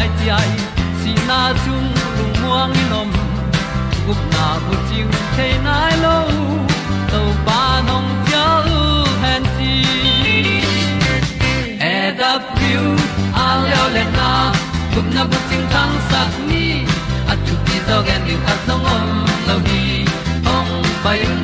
ai ti ai. Si na chung lu muang ni nom gup na bu chiu the nai lo to pa nong pia u han ti e da piu a leo le na. Gup na bu chiu tang sat ni. At tu ti zo gen ni khat song om lo ni ong pai un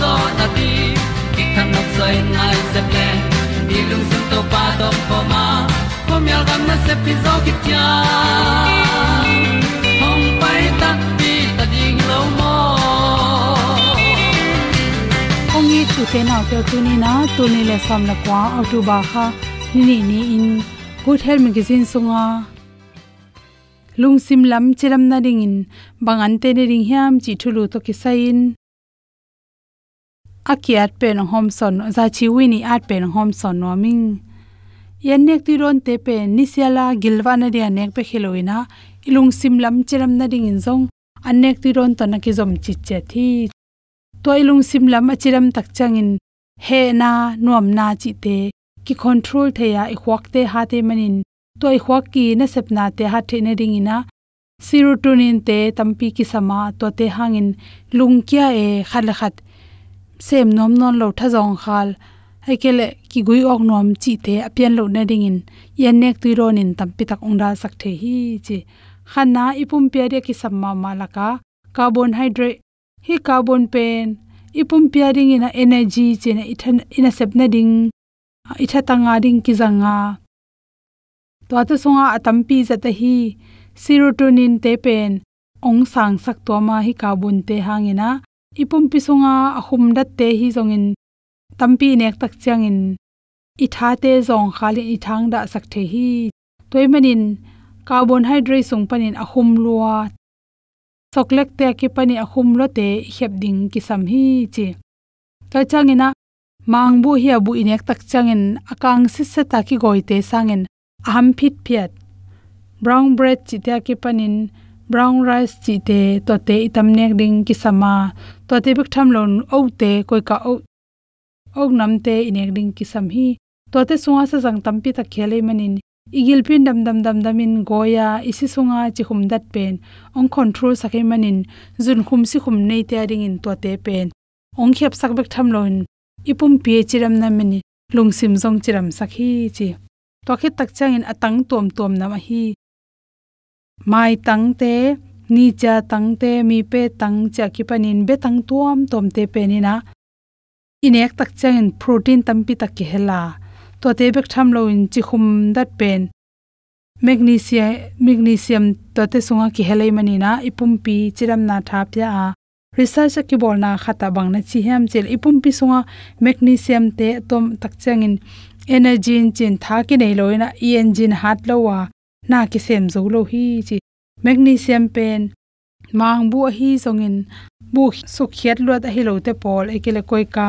zo na ti ki kan nok sai nai se ple ni lung sun to pa to pa ma. Ko myal gam na se pi zo ki tia hom pai ta ti ta ding lo mo ong i tu te na te tu ni na tu ni le som la kwa autu ba kha ni ni ni in. Good health magazine sunga lungsim lam chiram na ring in. Bangan te ne ring hiam, chi thulu to ki sain akiat pen hom son za chi wini at pen hom son no ming yan nek ti ron te pe, nisiala gilwa na dia nek pe khiloina ilung sim lam chiram na ding in zong anek ti ron to na ki zom chi che thi. To ilung sim lam achiram tak changin he na, nuam na chi te, ki control the ya, i khwak te ha te manin. To i khwak ki na sepna te ha the na ding ina serotonin te tampi ki sama to te hangin lungkya e khal khat sem nom non lo tha jong khal. Haikele ki gui ok nom chi te apian lo na ding in. Yan nek tu ron in tampi tak ongda sak the hi chi. Khana ipum pe re ki samma malaka carbon hydrate. Hi carbon pen. Ipum pairing ina energy chena ithan ina sepna ding. Itha tanga ding ki zanga to ata songa atampi zata hi. Serotonin te pen. Ong sang sak to ma hi carbon te hangina ipum pisunga ahum dat te hi zongin tampi nek tak changin i tha te zong khali i thang da sak the hi. Toimanin carbohydrate sung panin ahum lua. Chocolate te ki pani ahum lo te hep ding ki sam hi chi. Ka changina mangbu hi abu inek tak changin akang si se ta ki goi te sangin aham phit phiat. Brown bread chi te ki panin brown rice chi te to te itam nek ding ki sama to te bik tham lon au te koi ka au ok nam te inek ding ki sam hi. To te sunga sa jang tampi ta khele manin. Igil pin dam dam dam damin goya isi sunga chi khum dat pen. Ong control sakai manin. Zun khum si khum nei te ring in to te pen. Ong khep sak bek tham lon ipum pi chiram na mani. Lungsim zong chiram sakhi chi. To khit tak changin atang tom tom na ma hi. Mai tang te ni cha tang te, mi pe tang cha ki panin be tang tuam tom te pe ni na. Inek tak changin protein tampi tak ki hela to te bek tham lo in chi khum dat pen. Magnesium magnesium to te sunga ki helai mani na. Ipum pi chiram na tha pya a. Research ki bol na khata bang na chi hem chel. Ipum pi sunga magnesium te tom tak changin energy in chin tha ki nei loina e engine hat lowa na ki sem zo lo hi chi magnesium pen mang bu hi zongin bu su khiat lot a hi lo te pol ekile koi ka.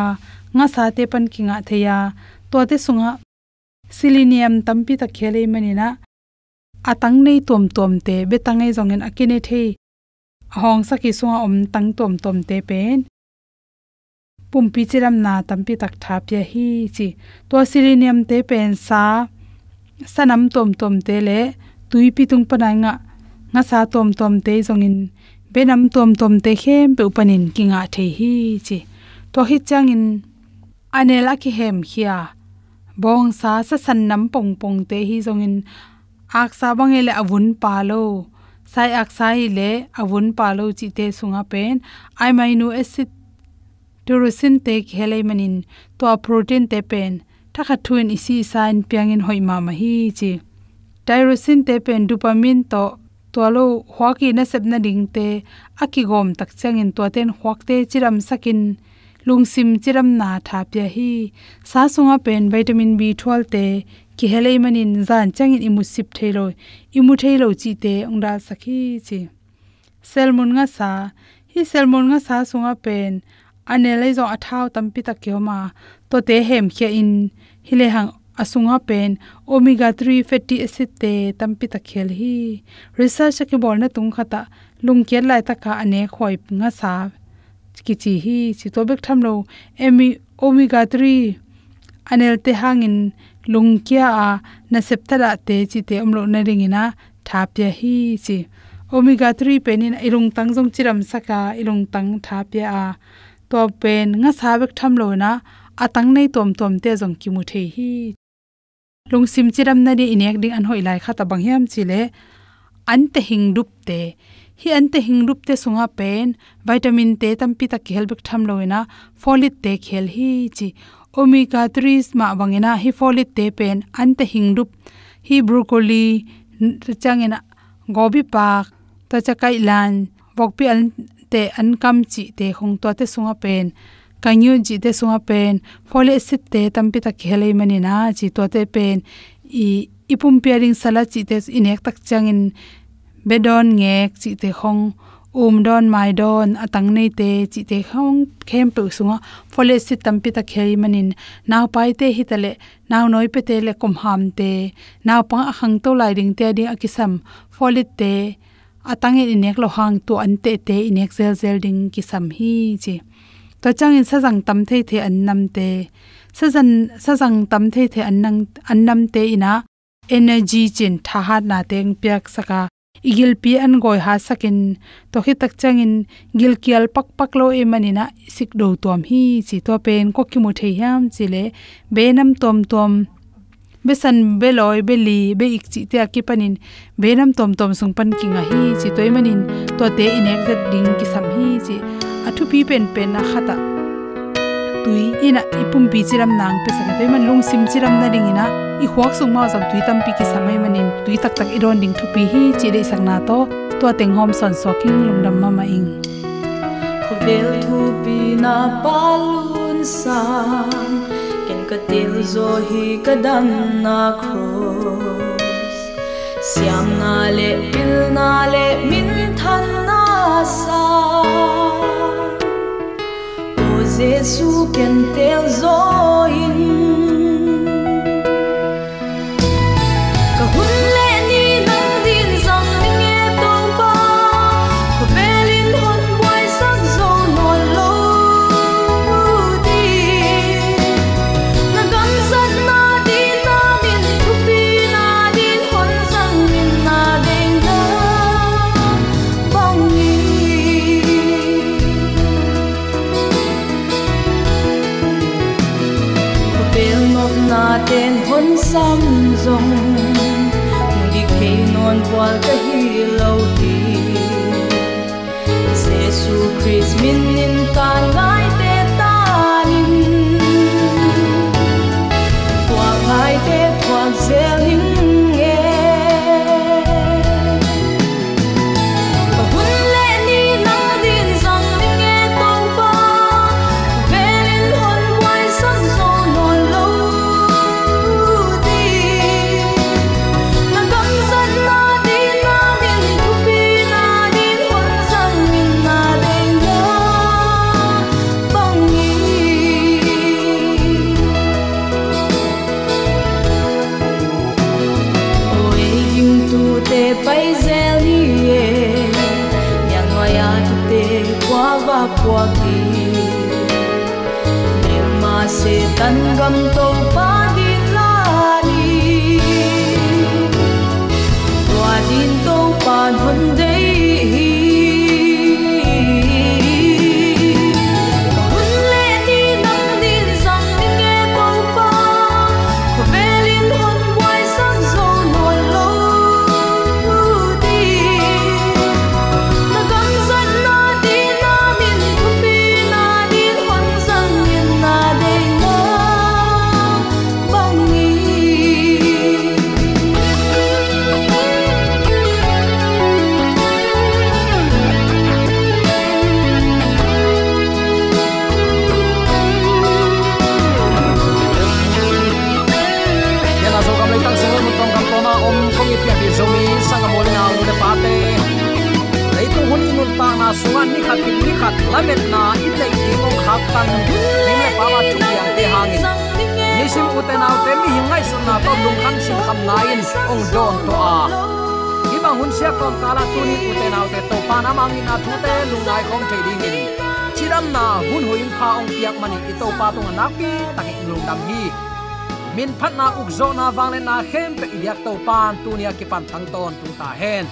Nga sa te pan kinga theya to te sunga selenium tampi ta khele manina atang nei tom tom te betangai zongin akine thei hong saki sunga om tang tom tom te pen. Pumpi chiram na tampi tak thapya hi chi. To selenium te pen sa sanam tom tom te le tuipi tung panai nga nga sa tom tom te zongin benam tom tom te hem pe upanin kinga the hi chi. To hi changin anela ki hem khia bong sa sa san nam pong pong te hi zongin ak sa bangele avun palo sai ak sai e le avun palo chi te sunga pen. Ai nu acid tyrosine te khelai manin to protein te pen. Thakha thuin isi sign piangin hoima ma hi chi. Tyrosine te pen dopamine to tolo hwaki na sepna ding te akigom tak changin to ten hwak te chiram sakin, lungsim chiram na tha pya hi, sa sunga pen vitamin b12 te ki helei manin zan changin imu sip thailo imu thailo chi te ongra sakhi chi. Selmon nga sa, hi selmon nga sa sunga pen anelai zo athau tampi ta kyoma to te hem khe in hile hang asunga pen omega 3 fatty acid te tampi ta khel hi research ke bol na tung khata lung ker lai ta ka ane khoi nga sa ki chi hi chi to bek tham lo emi omega 3 anel te hangin lungkia a na septara te chi te omlo na ringina thapya hi chi omega 3 penin ilung tang jong chiram saka ilung tang thapya a to pen nga sabek tham lo na atang nei tom tom te jong ki mu the hi lung sim chiram na ri inek ding an hoi lai khata bang hiam chile. An te hing rup te. Hi ante hingrúp te sunga pen. Vitamin te tampi ta khelbek tham loina folit te khel hi chi. Omega 3 ma bangena hi folit te pen. Ante hingrúp hi broccoli changena gobi pak ta chakai lan bokpi an te, an kam chi te khong to te sunga pen kanyu ji te sunga pen folic acid te tampi ta khelei mani na chi to te pen i ipum pairing sala chi te inek tak changin bedon ngek chi te khong um don mai don atang nei te chi te khong khem pe sunga folic acid tampi ta khei manin naw pai te hi tale naw noi pe te le kom ham te naw pa khang to lai ding te ding akisam folic te atang in nek lo hang to an te te inek zel zel ding kisam hi chi to chang in sajang tam the the an nam te sajan sajang tam the the an nang an nam te ina energy chin tha ha na teng pyak saka igil pi an goi ha sakin to hi tak changin gil kial pak pak lo e manina sik do tom hi chi to pen ko ki mu the yam chile be nam tom tom be san be loi be li be ik chi te ki panin be nam tom tom sung pan ki nga hi chi toy manin to te in ek zat ding ki sam hi chi athu pen pen na khata ah. tui ina ipum pi chiram nang pe sa toy man lung sim chiram na ding ina i huak sung ma jang tui tam pi ki samai manin tui tak tak iron ding thu hi chi de sang na to. To teng hom son so king lungdam ma ma ing na palun sang. Ken ka til zo hi ka na siam na le pil na le min than na sa jesu ken tel zo in Christ min in to na in a thu lung nai khom thei ding in chiram na hun hoin pha ong piak mani ki to pa tong na pi tak lung dam hi. Min phat na uk zo na wang le na khem pe idiak to pan, tu nia ki pan thang ton tu ta hen.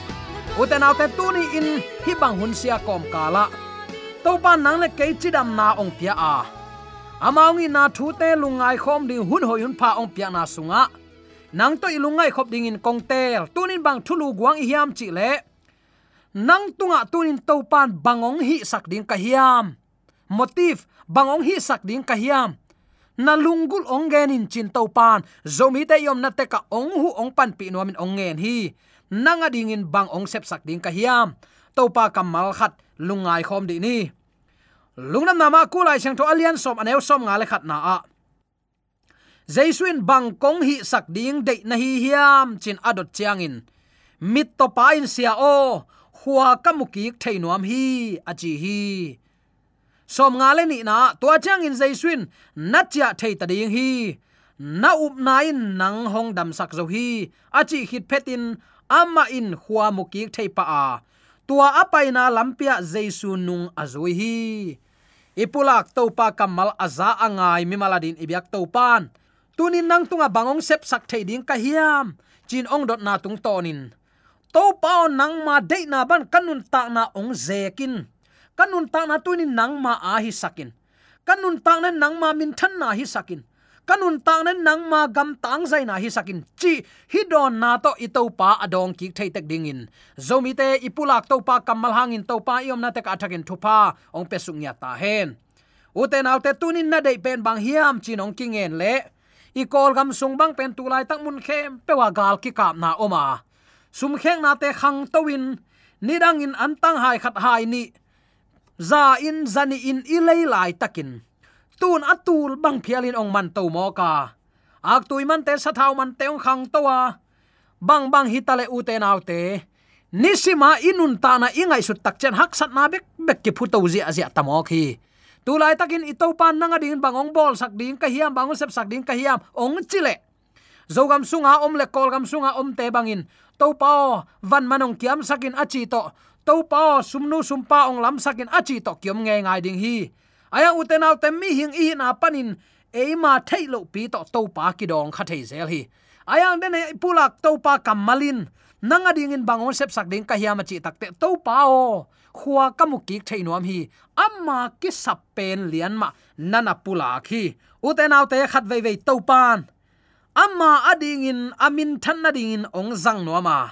Uten tu ni in, hi bang hun sia kom kala to pan nang le ke chidam na ong pia a. Amaungi na thu te lungai khom ding hun hoi hun pha ong pia na sunga. Nang to ilungai khop ding in kongtel tunin bang thulu guang hiam chi le nang tunga tunin topan bangong hi sak ding kahiam motif, bangong hi sak ding kahiam na lungul ong gen in chin topan zomi te yom na teka ong hu ong pan pi no min ong hi. Nanga dingin bang ong sep sak ding kahiam topa kamal khat lungai khom di ni. Lungnam nama kulai sang to alian som aneu som nga le khat na a. Jaisuin bang kong hi sak ding de na hi hiam chin adot chiang in. Mit to pa in sia o huwa kamuki theinuam hi achi hi. Som nga le ni na to chang in jaisuin na cha thei ta ding hi. Na up nai nang hong dam sak zo hi achi hit petin ama in huwa muki thei pa a. Tua apai na lampia jaisu nung azui hi. Ipulak topa kamal aza angai mi maladin ibyak topan tunin nang tunga bangong sep sak thei ding ka hiam. Chin ong dot na tung tonin to pao nang ma de na ban kanun ta na ong zekin. Kanun ta na tunin nang ma a hi sakin. Kanun ta na nang ma min than na hi sakin. Kanun ta na nang ma gam tang zai na hi sakin. Chi, hi don na to i to pa adong ki thei tek ding in. Zomi te ipulak to pa kamal hangin to pa iom na te ka thakin thupa ong pe sung ya ta hen. Uten alte tunin na dei pen bang hiam chinong kingen le. I kol gam sung bang pen tu lai tak mun khem pe wa gal ki kap na oma sum kheng na te khang to win nidang in antang hai khat hai ni. Za in zani in ilei lai takin. Tun atul bang phialin ong man to mo ka. Ak tu man te sa thau man te ong khang to wa bang bang hitale u te nau te. Nisima inun ta na ingai su tak chen hak sat na bek bek ki phuto zi azia tamo khi. Tu lai takin ito pan nanga ding bangong bol sak ding ka hiam bangun sep sak ding ka hiam, ong chile. Zogam sunga om le kol gam sunga om te bangin to pa, van manong kiam sakin achi to. To pa sumnu sumpa ong lam sakin achi to kiom nge ngai ding hi. Aya uten au tem mi hing i na panin eima thailo pi to to pa ki dong kha thei zel hi. Ayang den pulak to pa kamalin nanga ding in bangon sep sak ding ka hiam chi takte to pa o khuwa kamuki theinuam hi. Amma ki sap pen lian ma nana pulak hi. Uten au te khat vei vei to pan amma ading in amin than na ding in ong zang no ma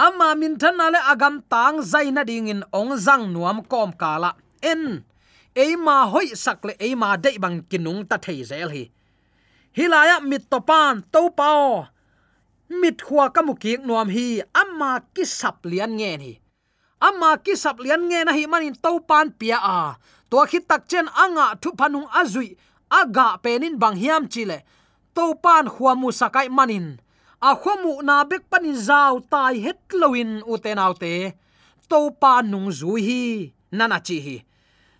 amma min than na le agam tang zai na ding in ong zang nuam kom kala. En eima hoi sakle eima dei bang kinung ta thei zel hi. Hilaya mit to pan to pao. Mit khwa kamuki nuam hi, amma ki sap lian nge ni. Amma ki sap lian nge na hi manin to pan pia a. To khit tak chen anga thu phanung azui, aga penin bang hiam chile to pan khwa mu sakai manin. A khomu na bek panin zau tai het loin uten autte to pan nung zui hi, nana chi hi.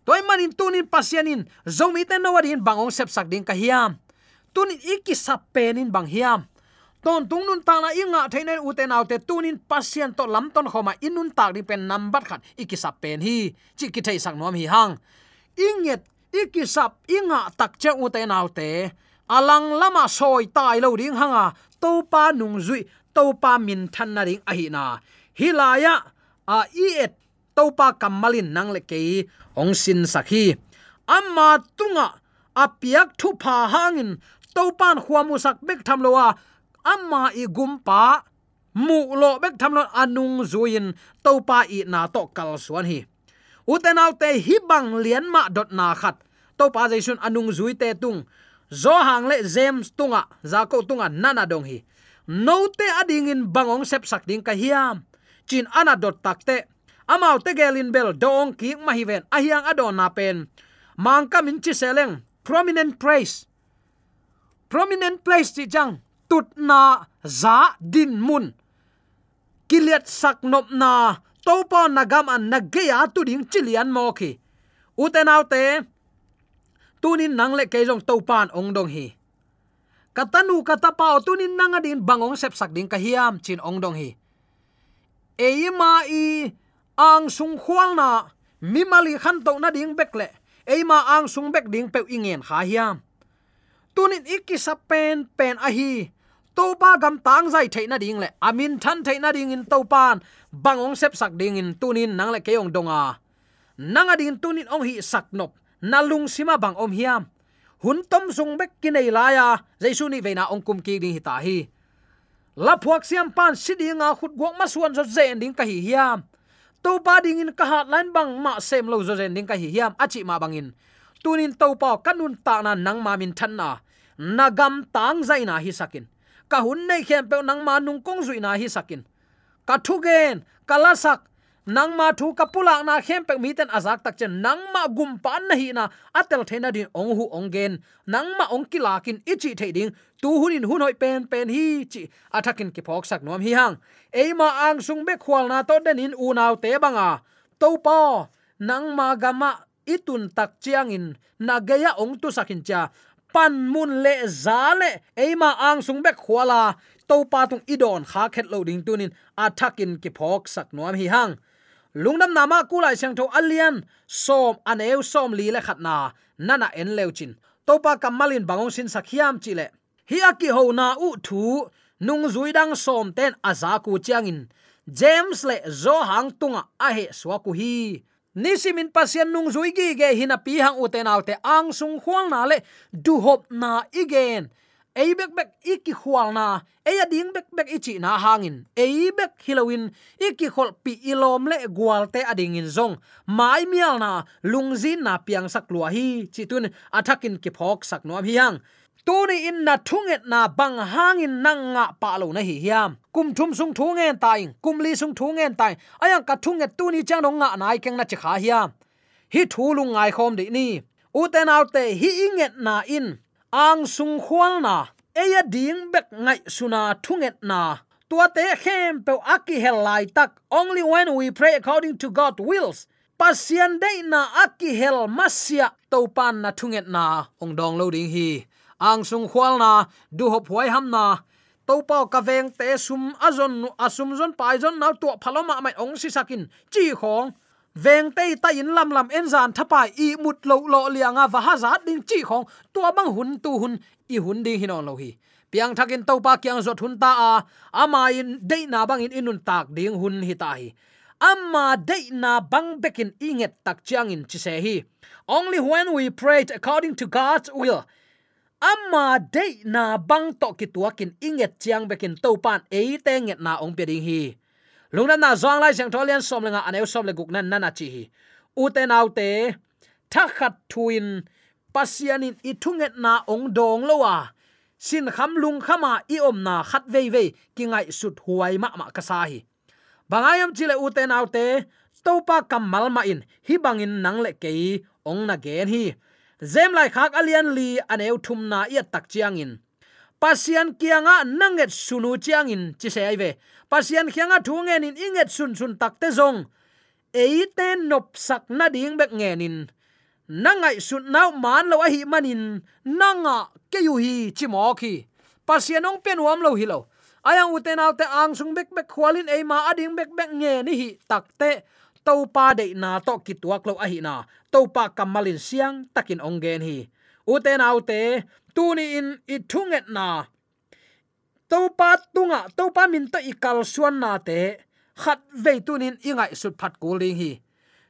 Toy manin tunin pasianin zomi ten no bangong sep sak ding ka hiam. Tunin iki sap penin bang hiam. Ton tung nun ta na inga theinen uten autte tunin pasien to lam ton khoma inun tak ding pen number khat iki sap pen hi. Chi ki thei sak nom hi hang. Inget, iki sap inga tak che uten autte alang lama soi tai lo ding hanga to pa nung zui to pa min than na ring a na. Hilaya a i et to pa kamalin nang le ke ong sin sakhi amma tunga apiak thu pha hangin to pan khuamu sak bek tham lowa amma i gumpa mu lo bek tham lo anung zuin to pa i na to kal suan hi. Utenaw te hi bang lian ma dot na khat. To pa jaisun anung zui te tung zo hang le james tunga za ko tunga nana dong hi no te ading in bangong sep sak ding ka hiam chin ana dot takte amau te gelin bel dong ki ma hi ven ahiang adon na pen mang ka min chi seleng prominent place. Prominent place chi jang tut na za din mun. Kiliat sak nop na topo nagam an nagya tu ding chilian mo ki utenaw te tunin nang le ke topan pan ong dong hi. Katanu katapao tunin nang adin bangong sep sak ding kahiam chin ong dong hi. Eima i ang sung khwal na mi mali khan to na ding bek le. Eima ang sung bek ding pe ingen kha hiam tunin ikisa pen pen a hi. Topa gam tang zai theina ding le. Amin than theina ding in topan bangong sep sak ding in tunin nang le keong donga nang adin tunin ong hi sak nop nalung sima bang om hiam. Hun tom sung bek kinai laya jaisu ni veina ong kum ki ding hi ta hi. La phuak siam pan sidinga khut gok ma suan zo zen ding ka hi hiam. To pa ding in ka hat lan bang ma sem lo zo zen ding ka hi hiam. Achi ma bangin tunin to pa kanun ta na nang ma min than na. Nagam tang zaina hi sakin. Ka hun nei khem pe nang ma nung kong zui na hi sakin. Ka thu gen kalasak nang ma thu kapula na khem pek mi ten azak tak chen. Nang ma gum pan na hi na atel thena din ong hu ong gen. Nang ma ong kilakin ichi thading tu hunin hun hoi pen pen hi chi. Athakin ki phok sak nom hi hang. Eima ang sung be khwal na to den in u naw te banga. To pa nang ma gama itun tak chiang in. Na geya ong tu sakin cha. Pan mun le za le. Eima ang sung be khwala to pa tung idon kha khet lo ding tunin athakin ki phok sak nom hi hang lungnam nama kulai sang tho alian som aneu som li le khatna nana en leuchin topa kamalin bangong sin sakhiam chile hi aki ho na u thu nung zui dang som ten aza ku changin james le zo hang tunga a he swa ku hi. Nisimin pasien nung zui gi ge hina pi hang uten autte ang sung khwang na le du hop na igen ei bek bek iki khwal na. Ei ading bek bek ichi na hangin. Ei bek hilowin iki khol pi ilom le gwal te ading in zong. Mai mial na lungzin na piang sak lua hi. Chitun athakin ki phok sak no hiang, tuni in na thunget na bang hangin nang nga pa lo na hi hiam. Kum thum sung thungen tai kum li sung thungen tai ayang ka thunget tuni chang dong nga nai keng na chi kha hiam. Hi thu lung ngai khom de ni. Uten te te hi inget na in ang sung khwal na, eya ding bek ngai suna thunget na. Tua te khem pe aki hel lai tak. Only when we pray according to god wills. Pasian dei na aki hel masia to pan na thunget na. Ong dong lo ding hi, ang sung khwal na, du hop huai ham na. To pa ka veng te sum azon asum zon pai zon na to phaloma mai ong si sakin. Chi khong veng tei ta in lam lam en zan thapa i mut lo lo lianga wa ha za ding chi khong. Tua bang hun tu hun, i hun ding hinon lo hi. Piang thakin to pa kyang zot hun ta a, ama in de na bang in inun tak ding hun hi ta hi. Amma de na bang bekin inget tak chiang in chi se hi. Only when we prayed according to god's will. Amma de na bang to ki tuakin inget chiang bekin to pan e te nget na ong pe ding hi lungna na zong lai sang tholian som lenga à, aneu som le gục nan nana chi hi u te nau te thakhat thuin pasianin ithunget na ong dong lowa sin à. kham lung khama i à, om na khat vei vei ki ngai sut huai ma ma ka sa hi. Bangayam chile u te nau te topa kamal ma in, hi bangin nang le ke ong na gen hi. Zem lai khak alian li aneu thum na ya tak chiang in pasian kianga nanget sunu chiang in chi se ai ve pasian khianga thungen in inget sun sun takte zong. Eite nop sak na ding bek ngen in nangai sun nau man lo hi manin. Nanga ke yu hi chi mo khi pasian ong pen wam lo hi lo. Ayang uten alte ang sung bek bek khwalin e ma ading bek bek nge ni hi takte to pa de na to kituak lo a hi na. To pa kamalin siang takin ong gen hi uten autte tuni in ithunget na topa tunga topa min to ikal suan na te khat ve tunin ingai sut phat kuling hi.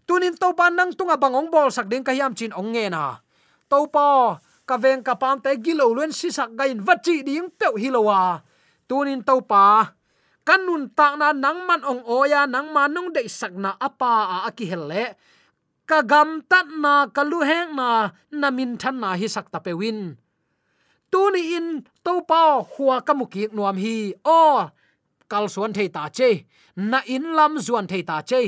Tunin topa nang tunga bangong bol sak ding ka yam chin ong nge na topa ka veng ka pam te gilo luen si sak gain vachi ding pe hilowa tunin topa kanun ta na nang man ong oya nang manung de sak na apa a aki helle ka gam tat na kalu heng na namin than na hi sak ta pe win. Tu ni in to pa huwa kamuki nuam hi. O, kal suan thei ta che. Na in lam zuan thei ta che.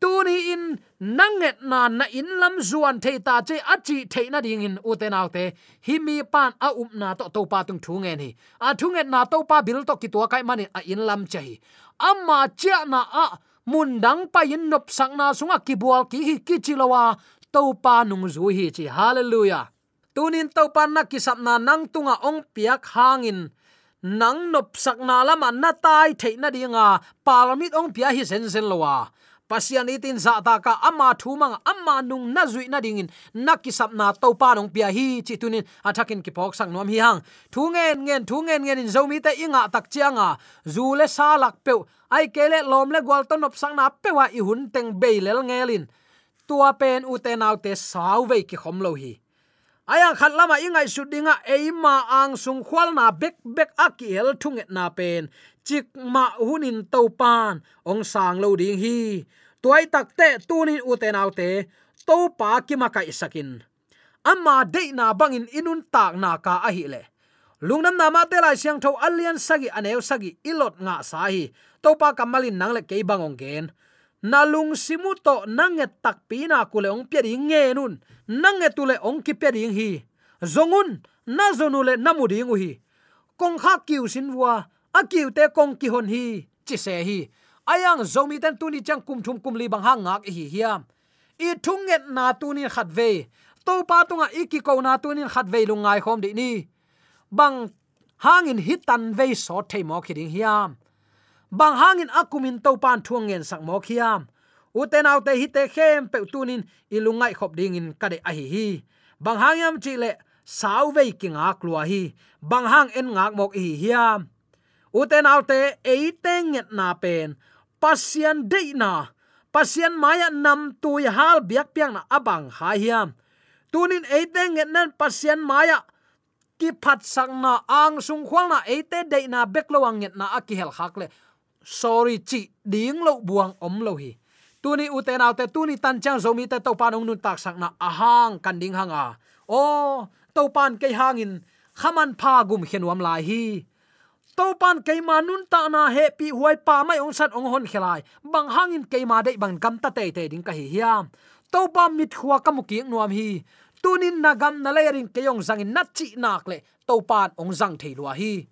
Tuni in nanget na na in lam zuan thei ta che. Achi thei na ding in uten autte hi mi pan a up na to to pa tung thu nge ni a thu nge na to pa bil to ki to kai mani a in lam che amma cha na a mun dang pa in nop sang na sunga ki bual ki hi ki chilowa to pa nung zu hi chi. Hallelujah. Tunin to pan na kisap na nang tunga ong piak hangin. Nang nop sak na lama na tai thei na dinga palamit ong pia hi sen sen lowa pasian itin za ta ka ama thumang ama nung na zui na dingin, na kisap na to pa nong pia hi chi tunin. Athakin ki pok sang nom hi hang. Thu ngen ngen, thu ngen ngen in zomi te inga tak chianga zu le sa lak pe ai kele lom le gwal ton op sang na pe wa i hun teng beilel ngelin tua pen u te nau te sau ve ki khom lo hi aya khat lama ingai shudinga eima ang sung khwal na bek bek akiel thunget na pen. Chik ma hunin to pan ong sang lo ding hi. Tuai tak te tunin uten autte to pa ki ma kai sakin. Amma de na bangin inun tak na ka a hi le. Lungnam na ma te lai siang tho alian sagi aneu sagi ilot nga sa hi. To pa kamalin nang le ke bangong gen nalung simuto nanget tak pina kule ong pya ding nge nun. Nanget tule ong ki pya ding hi zongun, na zonule namuding hi. Kong kha kiu sin wa a kiu te kong ki hon hi, chi se hi. Ayang zomi ten tuni chang kum thum kum li bang hang ngak hi hiam. I thunget na tuni khat ve. To pa tunga iki ko na tuni khat ve lungai khom di ni. Bang, hangin hitan ve so thei mo khiding hiam bang hangin akumin to pan thuang ngen sak mo khiam uten autte hi te khem pe tunin ilungai khop ding in kade a hi hi bang hangyam chi le sau ve kinga klua hi bang hang en ngak mok hi hiam. Uten autte e teng nget na pen. Pasian de na. Pasian maya nam tu hal biak piang na abang ha hiam. Tunin e teng nget nan pasian maya. Ki phat sang na ang sung khwal na e te de na bek nget na akihel khak le sorry chi ding lo buang om lo hi tuni uten autte tuni tan chang zomi te to pan ong nun tak sak na. Ahang kan ding hanga o to pan ke hangin khaman pha gum khenuam lai hi. To pan keima nun ta na he pi huai pa mai ong sat ong hon khelai bang hangin ma dei bang kam ta te te ding ka hi hiam. To pa mit huwa kamuki nuam hi. Tunin nagam na lerin keyong zangin na chi nak le to pan ong zang thei lua hi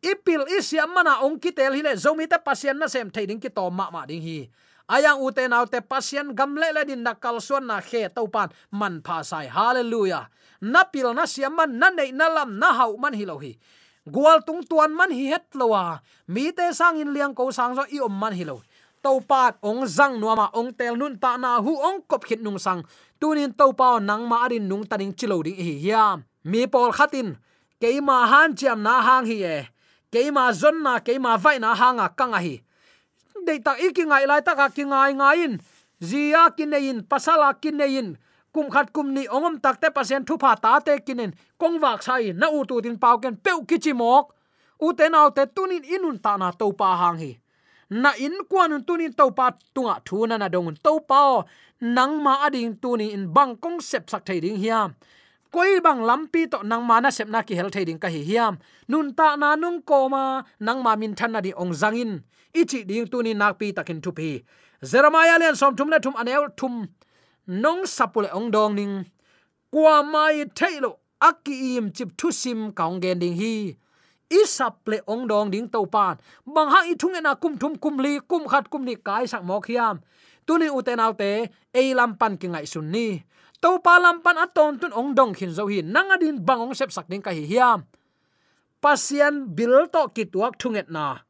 ipil isya mana ong kitel hile hi le zomi te pasien na sem thei ding ki to ma ma ding hi. Ayang ute nau te pasien gam le le din nakal suan na khe to pan man pha sai. Hallelujah. Na pil na siam man na nei na lam na hau man hi lo hi. Gwal tung tuan man hi het lowa mi te sang in liang ko sang zo i om man hi lo. To pat ong zang nuama ong tel nun ta na hu ong kop khit nung sang. Tunin to pa nang ma arin nung taning chilo ding hi. Hiam. Mi pol khatin. Keima han chiam na hang hi e keima zon na, keima vai na hanga kanga hi. De ta ikingai lai ta ka kingai ngai in zia kinein, pasala kinein. Kum khat kum ni ongom takte pasien thu pha ta te kinen kong wak sai na u tu tin pau ken peu kichi mok. U te nau te tunin inun ta na to pa hang hi. Na in kwan tunin to pa tunga thu na na dong to pa nang ma ading tunin in bang kong sep sak thai ding hiam koi bang lampi to nang mana sepna ki hel thai ding ka hi hiam. Nun ta na nung ko ma, nang ma min than na di ong zangin ichi ding tunin nak pi takin thu pi. Jeremiah len som thum le thum anel thum. Nong sapule ong dong ning. Kwa mai thailo aki im chip thu sim kaung gen ding hi. Isaple ong dong ding to pan. Bang ha i thung na kum thum kum li, kum khat kum ni kai sak mo khiam tuni uten autte ei lam pan ki ngai sun ni to pa lam pan aton tun ong dong khin zo hi nang adin bang ong sep sak ding ka hi hiam. Pasian bil to kituak thunget na.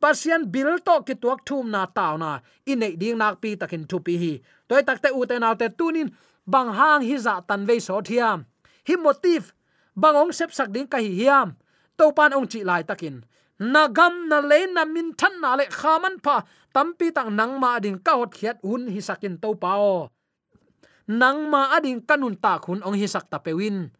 Pasian bil to kituak thum na taw na. Ine ding nak pi takin thu pi hi. Toy takte u te naw te tunin bang hang hi za tan ve so thiam hi motif bang ong sep sak ding ka hi hiam. To pan ong chi lai takin. Nagam na le na min than na le khaman pa tampi tang nang ma din ka hot khiat un hi sakin to pao nang ma ading kanun ta khun ong hi sak ta pewin.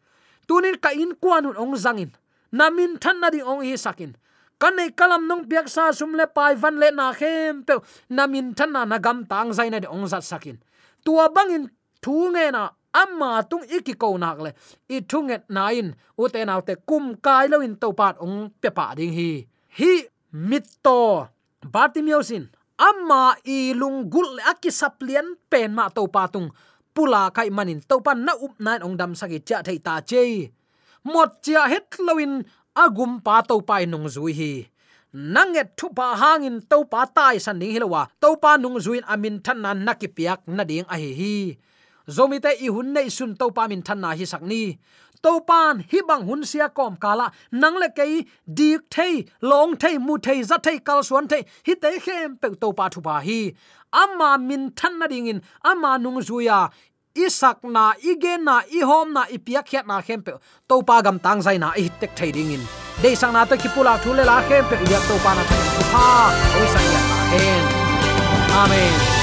Tunin ka in kwan ong zangin. Namin than na ding ong hi sakin. Kan nei kalam nong piak sa sum le pai van le na khem pe. Namin than na nagam tang zaina de ong zat sakin. Tua bangin thu nge na amma tung iki ko nak le. I thunget nain u te naw te kum kai lo in to pat ong pe pa ding hi. Hi, mit to. Bartimiosin, amma i lung gul akisaplian pen ma to patung pula kai manin topan na up nan ong dam sagi cha thei ta che mot cha het loin agum pa to pai nung zui hi. Nanget thu pa hangin to pa tai san ding hilowa to pa nung zuin amin than na nakipiak na ding a hi hi. Zomite i hun nei sun to pa min than na hi sakni to pan hi bang hun sia kom kala. Nang le kei dik thei, long thei, mu thei, za thei, kal suan thei, hi te khem pe to pa thu pa hi. Ama min than na ding in. Ama nung zuya isak na igen na i hom na i piak na khem pe to pa gam tang zai na i tek thai ding in. De sang na ta ki pula thu le la khem pe ya to pa na thu pa oi sang ya hen amen.